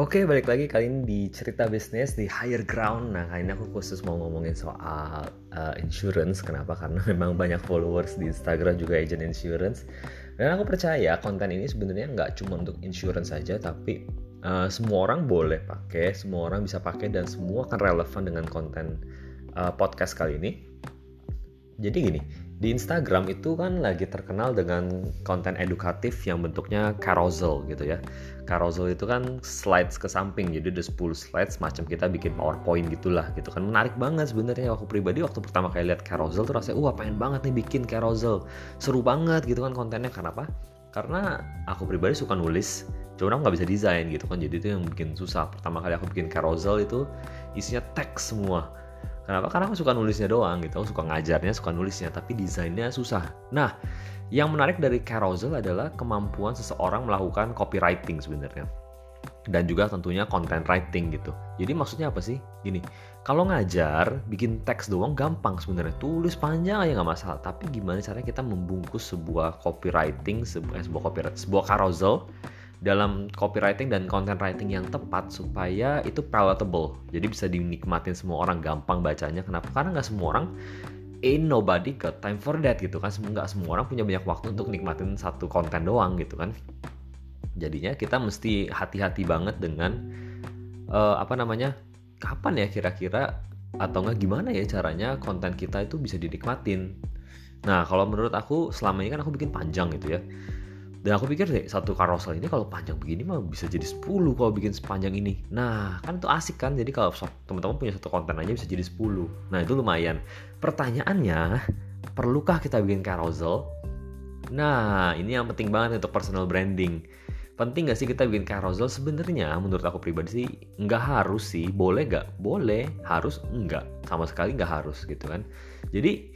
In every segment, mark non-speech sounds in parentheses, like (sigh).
Oke, balik lagi kali ini di cerita bisnis di higher ground. Nah, kali ini aku khusus mau ngomongin soal uh, insurance. Kenapa? Karena (laughs) memang banyak followers di Instagram juga agent insurance. Dan aku percaya konten ini sebenarnya nggak cuma untuk insurance saja, tapi uh, semua orang boleh pakai, semua orang bisa pakai, dan semua akan relevan dengan konten uh, podcast kali ini. Jadi gini, di Instagram itu kan lagi terkenal dengan konten edukatif yang bentuknya carousel gitu ya. Carousel itu kan slides ke samping, jadi ada 10 slides macam kita bikin PowerPoint gitulah gitu kan. Menarik banget sebenarnya aku pribadi waktu pertama kali lihat carousel tuh rasanya wah pengen banget nih bikin carousel. Seru banget gitu kan kontennya kenapa? Karena aku pribadi suka nulis, cuma aku nggak bisa desain gitu kan. Jadi itu yang bikin susah. Pertama kali aku bikin carousel itu isinya teks semua Kenapa? Karena aku suka nulisnya doang gitu. Aku suka ngajarnya, suka nulisnya, tapi desainnya susah. Nah, yang menarik dari carousel adalah kemampuan seseorang melakukan copywriting sebenarnya. Dan juga tentunya content writing gitu. Jadi maksudnya apa sih? Gini, kalau ngajar, bikin teks doang gampang sebenarnya. Tulis panjang aja nggak masalah. Tapi gimana caranya kita membungkus sebuah copywriting, sebuah, sebuah copywriting, sebuah carousel dalam copywriting dan content writing yang tepat supaya itu palatable. Jadi bisa dinikmatin semua orang gampang bacanya. Kenapa? Karena nggak semua orang ain't nobody got time for that gitu kan. Nggak semua orang punya banyak waktu untuk nikmatin satu konten doang gitu kan. Jadinya kita mesti hati-hati banget dengan uh, apa namanya kapan ya kira-kira atau nggak gimana ya caranya konten kita itu bisa dinikmatin. Nah kalau menurut aku selama ini kan aku bikin panjang gitu ya dan aku pikir deh satu carousel ini kalau panjang begini mah bisa jadi 10 kalau bikin sepanjang ini. Nah, kan itu asik kan. Jadi kalau teman-teman punya satu konten aja bisa jadi 10. Nah, itu lumayan. Pertanyaannya, perlukah kita bikin carousel? Nah, ini yang penting banget untuk personal branding. Penting gak sih kita bikin carousel? Sebenarnya menurut aku pribadi sih nggak harus sih. Boleh gak? Boleh. Harus? Enggak. Sama sekali nggak harus gitu kan. Jadi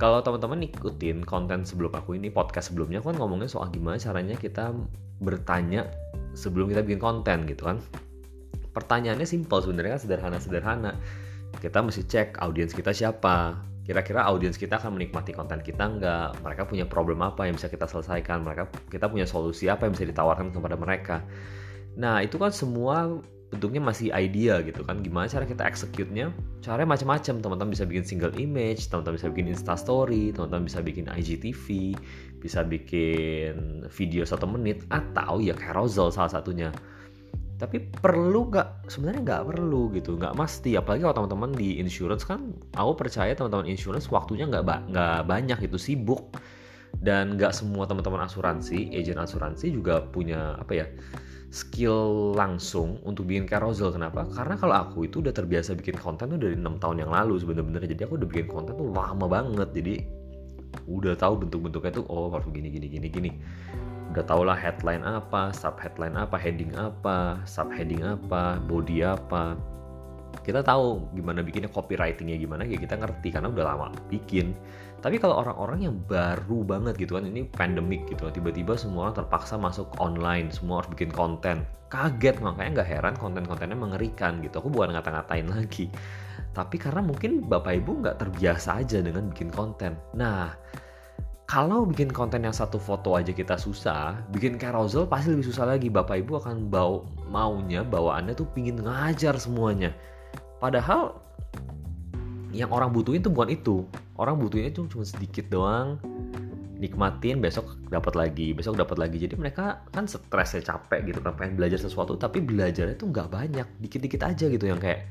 kalau teman-teman ikutin konten sebelum aku ini podcast sebelumnya aku kan ngomongin soal gimana caranya kita bertanya sebelum kita bikin konten gitu kan. Pertanyaannya simpel sebenarnya kan sederhana-sederhana. Kita mesti cek audiens kita siapa. Kira-kira audiens kita akan menikmati konten kita nggak? Mereka punya problem apa yang bisa kita selesaikan? Mereka kita punya solusi apa yang bisa ditawarkan kepada mereka? Nah itu kan semua bentuknya masih idea gitu kan. Gimana cara kita execute-nya? Caranya macam-macam. Teman-teman bisa bikin single image teman-teman bisa bikin insta story teman-teman bisa bikin IGTV bisa bikin video satu menit atau ya carousel salah satunya. Tapi perlu nggak sebenarnya nggak perlu gitu nggak mesti. Apalagi kalau teman-teman di insurance kan aku percaya teman-teman insurance waktunya nggak nggak banyak itu sibuk. Dan nggak semua teman-teman asuransi agent asuransi juga punya apa ya skill langsung untuk bikin carousel kenapa? Karena kalau aku itu udah terbiasa bikin konten tuh dari enam tahun yang lalu sebenarnya. Jadi aku udah bikin konten tuh lama banget. Jadi udah tahu bentuk-bentuknya tuh oh harus gini gini gini gini. Udah tau lah headline apa sub headline apa heading apa sub heading apa body apa. Kita tahu gimana bikinnya copywritingnya gimana ya kita ngerti karena udah lama bikin tapi kalau orang-orang yang baru banget gitu kan ini pandemik gitu tiba-tiba semua orang terpaksa masuk online semua harus bikin konten kaget makanya nggak heran konten-kontennya mengerikan gitu aku bukan ngata-ngatain (laughs) lagi tapi karena mungkin bapak ibu nggak terbiasa aja dengan bikin konten nah kalau bikin konten yang satu foto aja kita susah, bikin carousel pasti lebih susah lagi. Bapak Ibu akan bau maunya bawaannya tuh pingin ngajar semuanya. Padahal yang orang butuhin tuh bukan itu. Orang butuhnya itu cuma sedikit doang. Nikmatin besok dapat lagi besok dapat lagi. Jadi mereka kan stresnya capek gitu kan pengen belajar sesuatu tapi belajarnya tuh nggak banyak. Dikit-dikit aja gitu yang kayak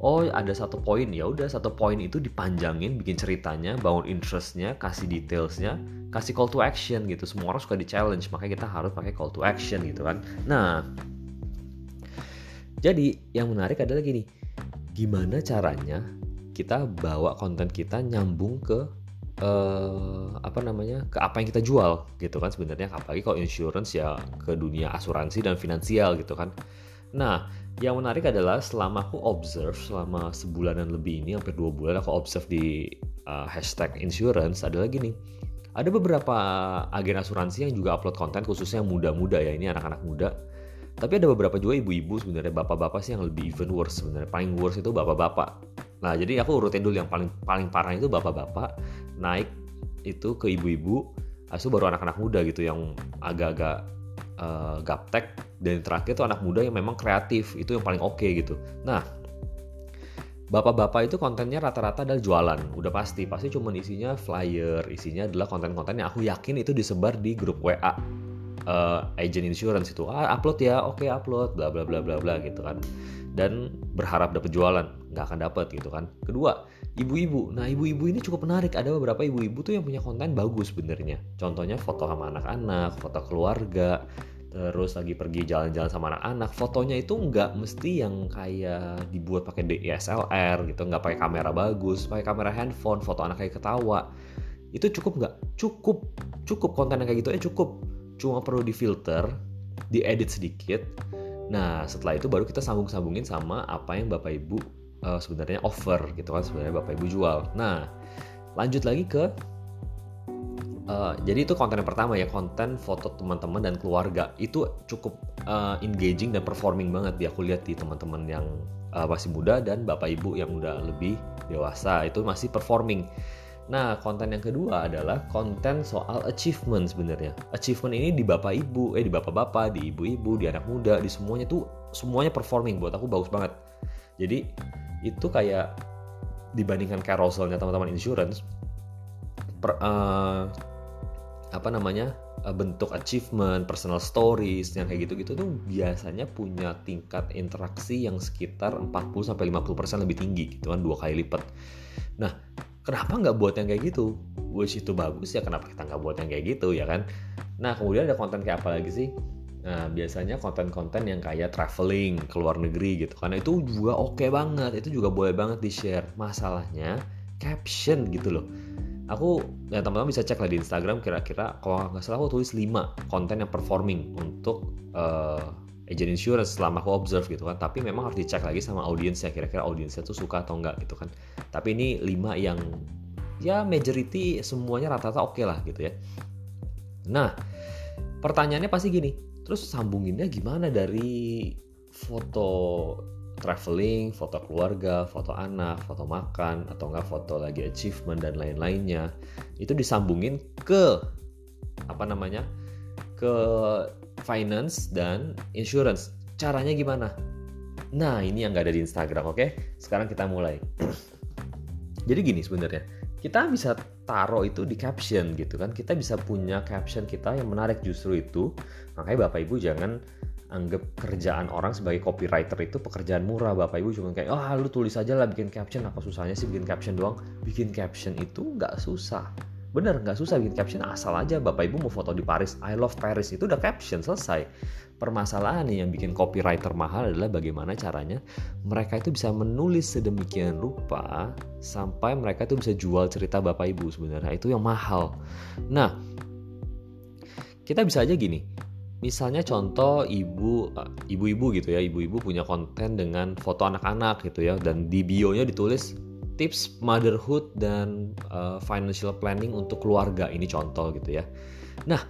oh ada satu poin. Ya udah satu poin itu dipanjangin bikin ceritanya bangun interestnya kasih detailsnya kasih call to action gitu. Semua orang suka di challenge makanya kita harus pakai call to action gitu kan. Nah jadi yang menarik adalah gini gimana caranya kita bawa konten kita nyambung ke uh, apa namanya ke apa yang kita jual gitu kan sebenarnya. Apalagi kalau insurance ya ke dunia asuransi dan finansial gitu kan. Nah yang menarik adalah selama aku observe selama sebulanan lebih ini hampir dua bulan aku observe di uh, hashtag insurance adalah gini. Ada beberapa agen asuransi yang juga upload konten khususnya muda-muda ya ini anak-anak muda. Tapi ada beberapa juga ibu-ibu sebenarnya bapak-bapak sih yang lebih even worse sebenarnya. Paling worse itu bapak-bapak Nah, jadi aku urutin dulu yang paling paling parah itu bapak-bapak, naik itu ke ibu-ibu, asu baru anak-anak muda gitu yang agak-agak uh, gaptek. Dan terakhir tuh anak muda yang memang kreatif itu yang paling oke okay, gitu. Nah bapak-bapak itu kontennya rata-rata adalah jualan udah pasti. Pasti cuma isinya flyer isinya adalah konten-konten yang aku yakin itu disebar di grup WA uh, eh, agent insurance itu. Ah upload ya oke okay, upload bla bla bla bla bla gitu kan dan berharap dapat jualan. Nggak akan dapat gitu kan. Kedua ibu-ibu. Nah ibu-ibu ini cukup menarik. Ada beberapa ibu-ibu tuh yang punya konten bagus sebenarnya. Contohnya foto sama anak-anak foto keluarga terus lagi pergi jalan-jalan sama anak-anak. Fotonya itu nggak mesti yang kayak dibuat pakai DSLR gitu. Nggak pakai kamera bagus pakai kamera handphone foto anak kayak ketawa. Itu cukup nggak? Cukup. Cukup konten yang kayak gitu ya cukup. Cuma perlu difilter diedit sedikit nah setelah itu baru kita sambung-sambungin sama apa yang bapak ibu uh, sebenarnya offer gitu kan sebenarnya bapak ibu jual. Nah lanjut lagi ke Uh, jadi itu konten yang pertama ya konten foto teman-teman dan keluarga. Itu cukup uh, engaging dan performing banget dia aku lihat di teman-teman yang uh, masih muda dan bapak ibu yang udah lebih dewasa. Itu masih performing. Nah konten yang kedua adalah konten soal achievement sebenarnya. Achievement ini di bapak ibu, eh di bapak-bapak, di ibu-ibu, di anak muda, di semuanya tuh semuanya performing buat aku bagus banget. Jadi itu kayak dibandingkan carouselnya teman-teman insurance per, uh, apa namanya eh, bentuk achievement, personal stories yang kayak gitu-gitu tuh biasanya punya tingkat interaksi yang sekitar 40 sampai 50% lebih tinggi gitu kan dua kali lipat. Nah, kenapa nggak buat yang kayak gitu? Which itu bagus ya kenapa kita nggak buat yang kayak gitu ya kan? Nah, kemudian ada konten kayak apa lagi sih? Nah, biasanya konten-konten yang kayak traveling ke luar negeri gitu. Karena itu juga oke okay banget, itu juga boleh banget di-share. Masalahnya caption gitu loh aku ya teman-teman bisa cek lah di Instagram kira-kira kalau nggak salah aku tulis 5 konten yang performing untuk uh, agent insurance selama aku observe gitu kan. Tapi memang harus dicek lagi sama audiensnya kira-kira audiensnya tuh suka atau enggak gitu kan. Tapi ini 5 yang ya majority semuanya rata-rata oke okay lah gitu ya. Nah pertanyaannya pasti gini. Terus sambunginnya gimana dari foto traveling, foto keluarga, foto anak, foto makan, atau enggak foto lagi achievement dan lain-lainnya, itu disambungin ke apa namanya? ke finance dan insurance. Caranya gimana? Nah, ini yang nggak ada di Instagram, oke? Okay? Sekarang kita mulai. (clears throat) Jadi gini sebenarnya, kita bisa taruh itu di caption gitu kan. Kita bisa punya caption kita yang menarik justru itu. Makanya Bapak Ibu jangan anggap kerjaan orang sebagai copywriter itu pekerjaan murah bapak ibu cuma kayak oh lu tulis aja lah bikin caption apa susahnya sih bikin caption doang bikin caption itu nggak susah bener nggak susah bikin caption asal aja bapak ibu mau foto di Paris I love Paris itu udah caption selesai. Permasalahan nih yang bikin copywriter mahal adalah bagaimana caranya mereka itu bisa menulis sedemikian rupa sampai mereka itu bisa jual cerita bapak ibu sebenarnya itu yang mahal. Nah kita bisa aja gini misalnya contoh ibu ibu-ibu gitu ya ibu-ibu punya konten dengan foto anak-anak gitu ya dan di bio-nya ditulis tips motherhood dan uh, financial planning untuk keluarga ini contoh gitu ya. Nah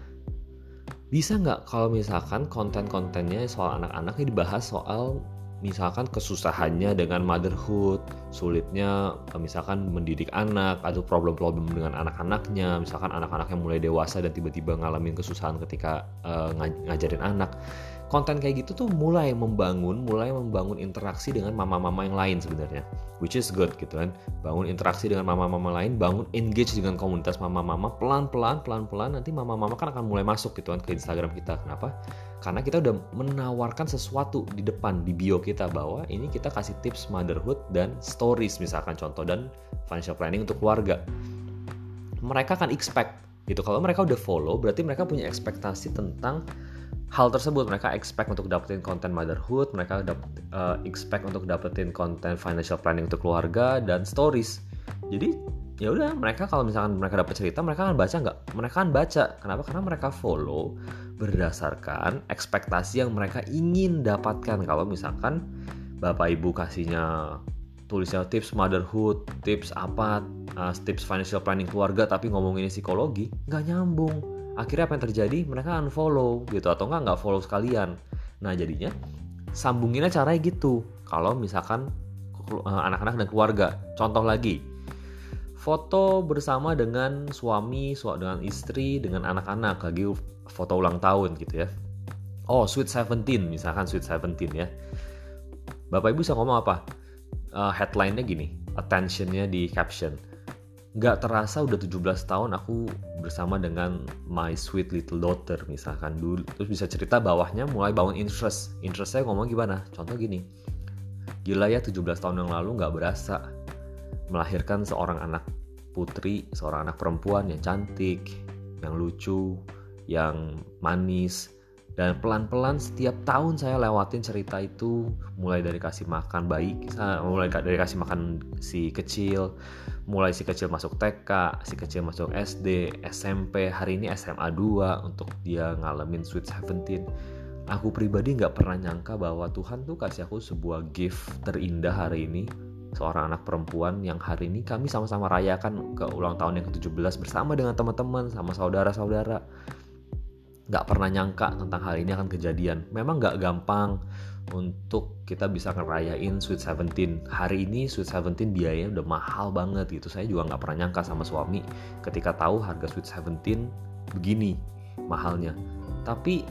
bisa nggak kalau misalkan konten-kontennya soal anak-anaknya dibahas soal misalkan kesusahannya dengan motherhood, sulitnya eh, misalkan mendidik anak atau problem-problem dengan anak-anaknya, misalkan anak-anak yang mulai dewasa dan tiba-tiba ngalamin kesusahan ketika uh, ngajarin anak konten kayak gitu tuh mulai membangun, mulai membangun interaksi dengan mama-mama yang lain sebenarnya, which is good gitu kan. Bangun interaksi dengan mama-mama lain, bangun engage dengan komunitas mama-mama, pelan-pelan, pelan-pelan nanti mama-mama kan akan mulai masuk gitu kan ke Instagram kita. Kenapa? Karena kita udah menawarkan sesuatu di depan di bio kita bahwa ini kita kasih tips motherhood dan stories misalkan contoh dan financial planning untuk keluarga. Mereka akan expect gitu. Kalau mereka udah follow, berarti mereka punya ekspektasi tentang hal tersebut. Mereka expect untuk dapetin konten motherhood mereka dapet, uh, expect untuk dapetin konten financial planning untuk keluarga dan stories. Jadi ya udah mereka kalau misalkan mereka dapat cerita mereka akan baca nggak? Mereka akan baca. Kenapa? Karena mereka follow berdasarkan ekspektasi yang mereka ingin dapatkan. Kalau misalkan bapak ibu kasihnya tulisnya tips motherhood tips apa uh, tips financial planning keluarga tapi ngomongin psikologi nggak nyambung akhirnya apa yang terjadi? Mereka unfollow gitu atau enggak nggak follow sekalian. Nah jadinya sambunginnya caranya gitu. Kalau misalkan eh, anak-anak dan keluarga. Contoh lagi. Foto bersama dengan suami dengan istri dengan anak-anak. Lagi foto ulang tahun gitu ya. Oh Sweet Seventeen. Misalkan Sweet Seventeen ya. Bapak ibu bisa ngomong apa? Uh, headline-nya gini. Attentionnya di caption nggak terasa udah 17 tahun aku bersama dengan my sweet little daughter misalkan. Dulu terus bisa cerita bawahnya mulai bangun interest. Interest saya ngomong gimana? Contoh gini. Gila ya 17 tahun yang lalu nggak berasa melahirkan seorang anak putri seorang anak perempuan yang cantik yang lucu yang manis dan pelan-pelan setiap tahun saya lewatin cerita itu. Mulai dari kasih makan bayi mulai dari kasih makan si kecil mulai si kecil masuk TK si kecil masuk SD SMP hari ini SMA 2 untuk dia ngalamin sweet seventeen. Aku pribadi nggak pernah nyangka bahwa Tuhan tuh kasih aku sebuah gift terindah hari ini. Seorang anak perempuan yang hari ini kami sama-sama rayakan ke ulang tahun yang ke-17 bersama dengan teman-teman sama saudara-saudara nggak pernah nyangka tentang hal ini akan kejadian. Memang nggak gampang untuk kita bisa ngerayain Sweet Seventeen. Hari ini Sweet Seventeen biayanya udah mahal banget gitu. Saya juga nggak pernah nyangka sama suami ketika tahu harga Sweet Seventeen begini mahalnya. Tapi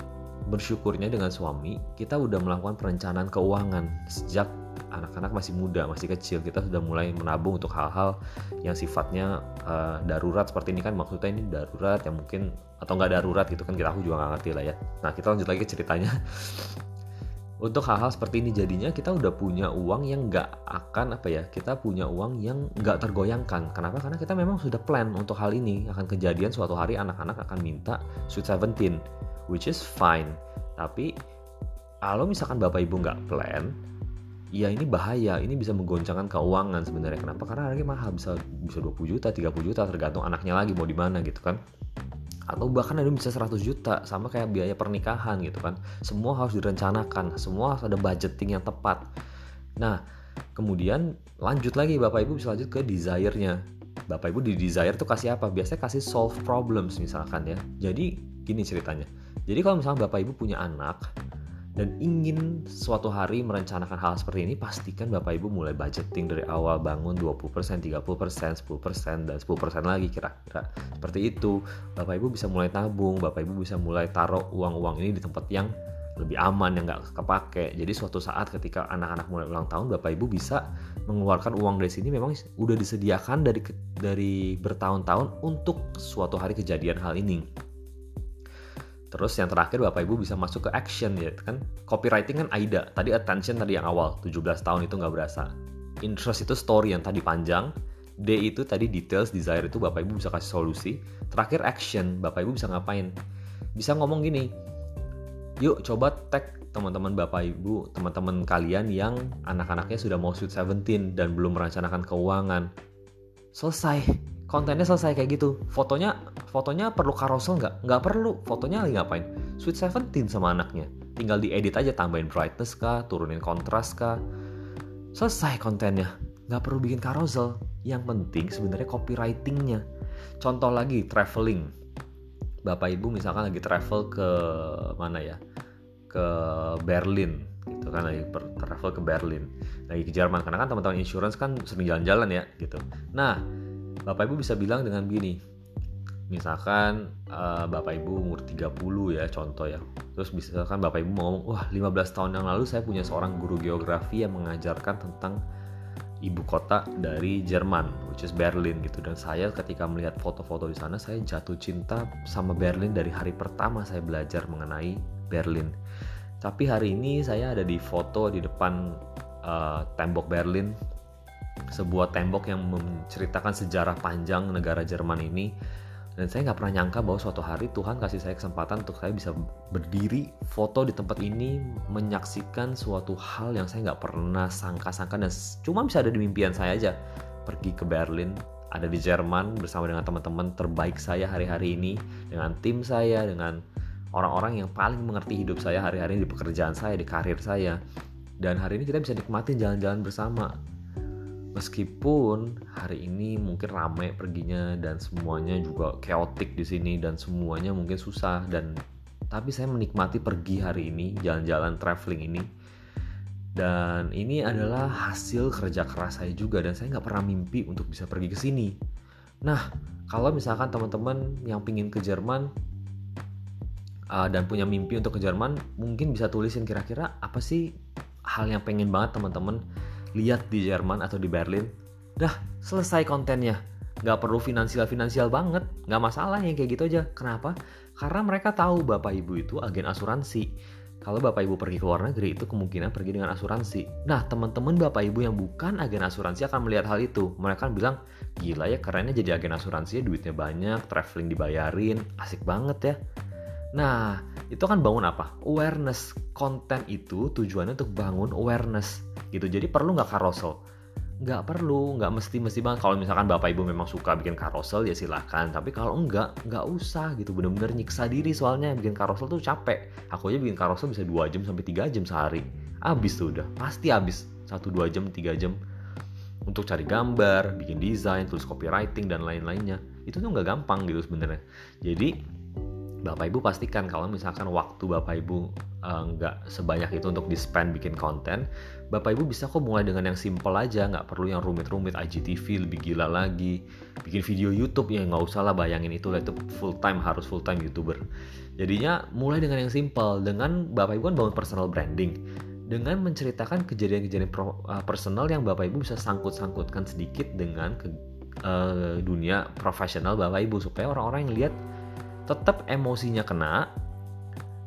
bersyukurnya dengan suami kita udah melakukan perencanaan keuangan sejak anak-anak masih muda, masih kecil, kita sudah mulai menabung untuk hal-hal yang sifatnya uh, darurat seperti ini kan. Maksudnya ini darurat yang mungkin atau nggak darurat gitu kan kita aku juga nggak ngerti lah ya. Nah kita lanjut lagi ceritanya. (laughs) untuk hal-hal seperti ini jadinya kita udah punya uang yang nggak akan apa ya kita punya uang yang nggak tergoyangkan. Kenapa? Karena kita memang sudah plan untuk hal ini. Akan kejadian suatu hari anak-anak akan minta sweet seventeen which is fine. Tapi kalau misalkan bapak ibu nggak plan ya ini bahaya. Ini bisa menggoncangkan keuangan sebenarnya. Kenapa? Karena harganya mahal. Bisa bisa 20 juta 30 juta tergantung anaknya lagi mau di mana gitu kan. Atau bahkan ada bisa 100 juta sama kayak biaya pernikahan gitu kan. Semua harus direncanakan. Semua harus ada budgeting yang tepat. Nah kemudian lanjut lagi. Bapak ibu bisa lanjut ke desire-nya. Bapak ibu di desire tuh kasih apa? Biasanya kasih solve problems misalkan ya. Jadi gini ceritanya. Jadi kalau misalnya bapak ibu punya anak dan ingin suatu hari merencanakan hal seperti ini, pastikan Bapak Ibu mulai budgeting dari awal bangun 20%, 30%, 10%, dan 10% lagi kira-kira. Seperti itu, Bapak Ibu bisa mulai tabung, Bapak Ibu bisa mulai taruh uang-uang ini di tempat yang lebih aman yang nggak kepake. Jadi suatu saat ketika anak-anak mulai ulang tahun, Bapak Ibu bisa mengeluarkan uang dari sini memang udah disediakan dari dari bertahun-tahun untuk suatu hari kejadian hal ini. Terus yang terakhir Bapak Ibu bisa masuk ke action ya kan. Copywriting kan AIDA. Tadi attention tadi yang awal 17 tahun itu nggak berasa. Interest itu story yang tadi panjang. D itu tadi details, desire itu Bapak Ibu bisa kasih solusi. Terakhir action, Bapak Ibu bisa ngapain? Bisa ngomong gini. Yuk coba tag teman-teman Bapak Ibu, teman-teman kalian yang anak-anaknya sudah mau sweet 17 dan belum merencanakan keuangan. Selesai kontennya selesai kayak gitu. Fotonya fotonya perlu carousel nggak? Nggak perlu. Fotonya lagi ngapain? Sweet Seventeen sama anaknya. Tinggal diedit aja tambahin brightness kah turunin kontras kah. Selesai kontennya. Nggak perlu bikin carousel yang penting sebenarnya copywritingnya. Contoh lagi traveling. Bapak ibu misalkan lagi travel ke mana ya? Ke Berlin gitu kan lagi travel ke Berlin. Lagi ke Jerman karena kan teman-teman insurance kan sering jalan-jalan ya gitu. Nah Bapak Ibu bisa bilang dengan begini, misalkan uh, Bapak Ibu umur 30 ya contoh ya. Terus misalkan Bapak Ibu mau ngomong wah 15 tahun yang lalu saya punya seorang guru geografi yang mengajarkan tentang ibu kota dari Jerman which is Berlin gitu. Dan saya ketika melihat foto-foto di sana saya jatuh cinta sama Berlin dari hari pertama saya belajar mengenai Berlin. Tapi hari ini saya ada di foto di depan uh, tembok Berlin sebuah tembok yang menceritakan sejarah panjang negara Jerman ini. Dan saya nggak pernah nyangka bahwa suatu hari Tuhan kasih saya kesempatan untuk saya bisa berdiri foto di tempat ini menyaksikan suatu hal yang saya nggak pernah sangka-sangka. Dan cuma bisa ada di mimpian saya aja. Pergi ke Berlin ada di Jerman bersama dengan teman-teman terbaik saya hari-hari ini dengan tim saya dengan orang-orang yang paling mengerti hidup saya hari-hari di pekerjaan saya di karir saya. Dan hari ini kita bisa nikmatin jalan-jalan bersama meskipun hari ini mungkin ramai perginya dan semuanya juga chaotic di sini dan semuanya mungkin susah dan tapi saya menikmati pergi hari ini jalan-jalan traveling ini. Dan ini adalah hasil kerja keras saya juga dan saya nggak pernah mimpi untuk bisa pergi ke sini. Nah kalau misalkan teman-teman yang pingin ke Jerman uh, dan punya mimpi untuk ke Jerman mungkin bisa tulisin kira-kira apa sih hal yang pengen banget teman-teman lihat di Jerman atau di Berlin dah selesai kontennya nggak perlu finansial finansial banget nggak masalah yang kayak gitu aja kenapa karena mereka tahu bapak ibu itu agen asuransi kalau bapak ibu pergi ke luar negeri itu kemungkinan pergi dengan asuransi. Nah, teman-teman bapak ibu yang bukan agen asuransi akan melihat hal itu. Mereka akan bilang, gila ya kerennya jadi agen asuransi, duitnya banyak, traveling dibayarin, asik banget ya. Nah, itu kan bangun apa? Awareness. Konten itu tujuannya untuk bangun awareness gitu. Jadi perlu nggak carousel? nggak perlu nggak mesti mesti banget. Kalau misalkan bapak ibu memang suka bikin karosel ya silahkan. Tapi kalau enggak nggak usah gitu. Bener-bener nyiksa diri soalnya. Bikin karosel tuh capek. Aku aja bikin karosel bisa dua jam sampai tiga jam sehari. Abis tuh udah. Pasti abis satu dua jam tiga jam. Untuk cari gambar bikin desain tulis copywriting dan lain-lainnya. Itu tuh nggak gampang gitu sebenarnya. Jadi Bapak Ibu pastikan kalau misalkan waktu Bapak Ibu uh, nggak sebanyak itu untuk di spend bikin konten, Bapak Ibu bisa kok mulai dengan yang simple aja, nggak perlu yang rumit-rumit IGTV lebih gila lagi, bikin video YouTube ya nggak usah lah bayangin itu lah itu full time harus full time youtuber. Jadinya mulai dengan yang simple, dengan Bapak Ibu kan bangun personal branding, dengan menceritakan kejadian-kejadian uh, personal yang Bapak Ibu bisa sangkut-sangkutkan sedikit dengan ke, uh, dunia profesional Bapak Ibu supaya orang-orang yang lihat tetap emosinya kena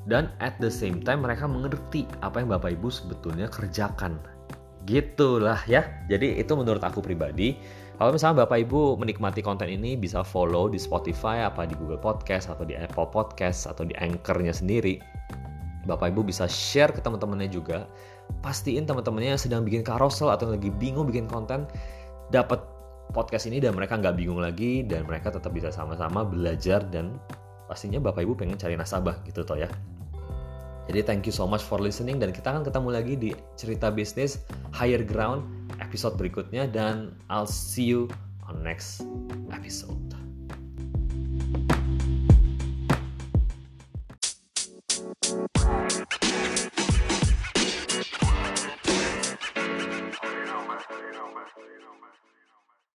dan at the same time mereka mengerti apa yang Bapak Ibu sebetulnya kerjakan. Gitulah ya. Jadi itu menurut aku pribadi. Kalau misalnya Bapak Ibu menikmati konten ini bisa follow di Spotify apa di Google Podcast atau di Apple Podcast atau di Anchor-nya sendiri. Bapak Ibu bisa share ke teman-temannya juga. Pastiin teman-temannya yang sedang bikin carousel atau lagi bingung bikin konten dapat podcast ini dan mereka nggak bingung lagi dan mereka tetap bisa sama-sama belajar dan pastinya Bapak Ibu pengen cari nasabah gitu toh ya. Jadi thank you so much for listening dan kita akan ketemu lagi di cerita bisnis higher ground episode berikutnya dan I'll see you on next episode.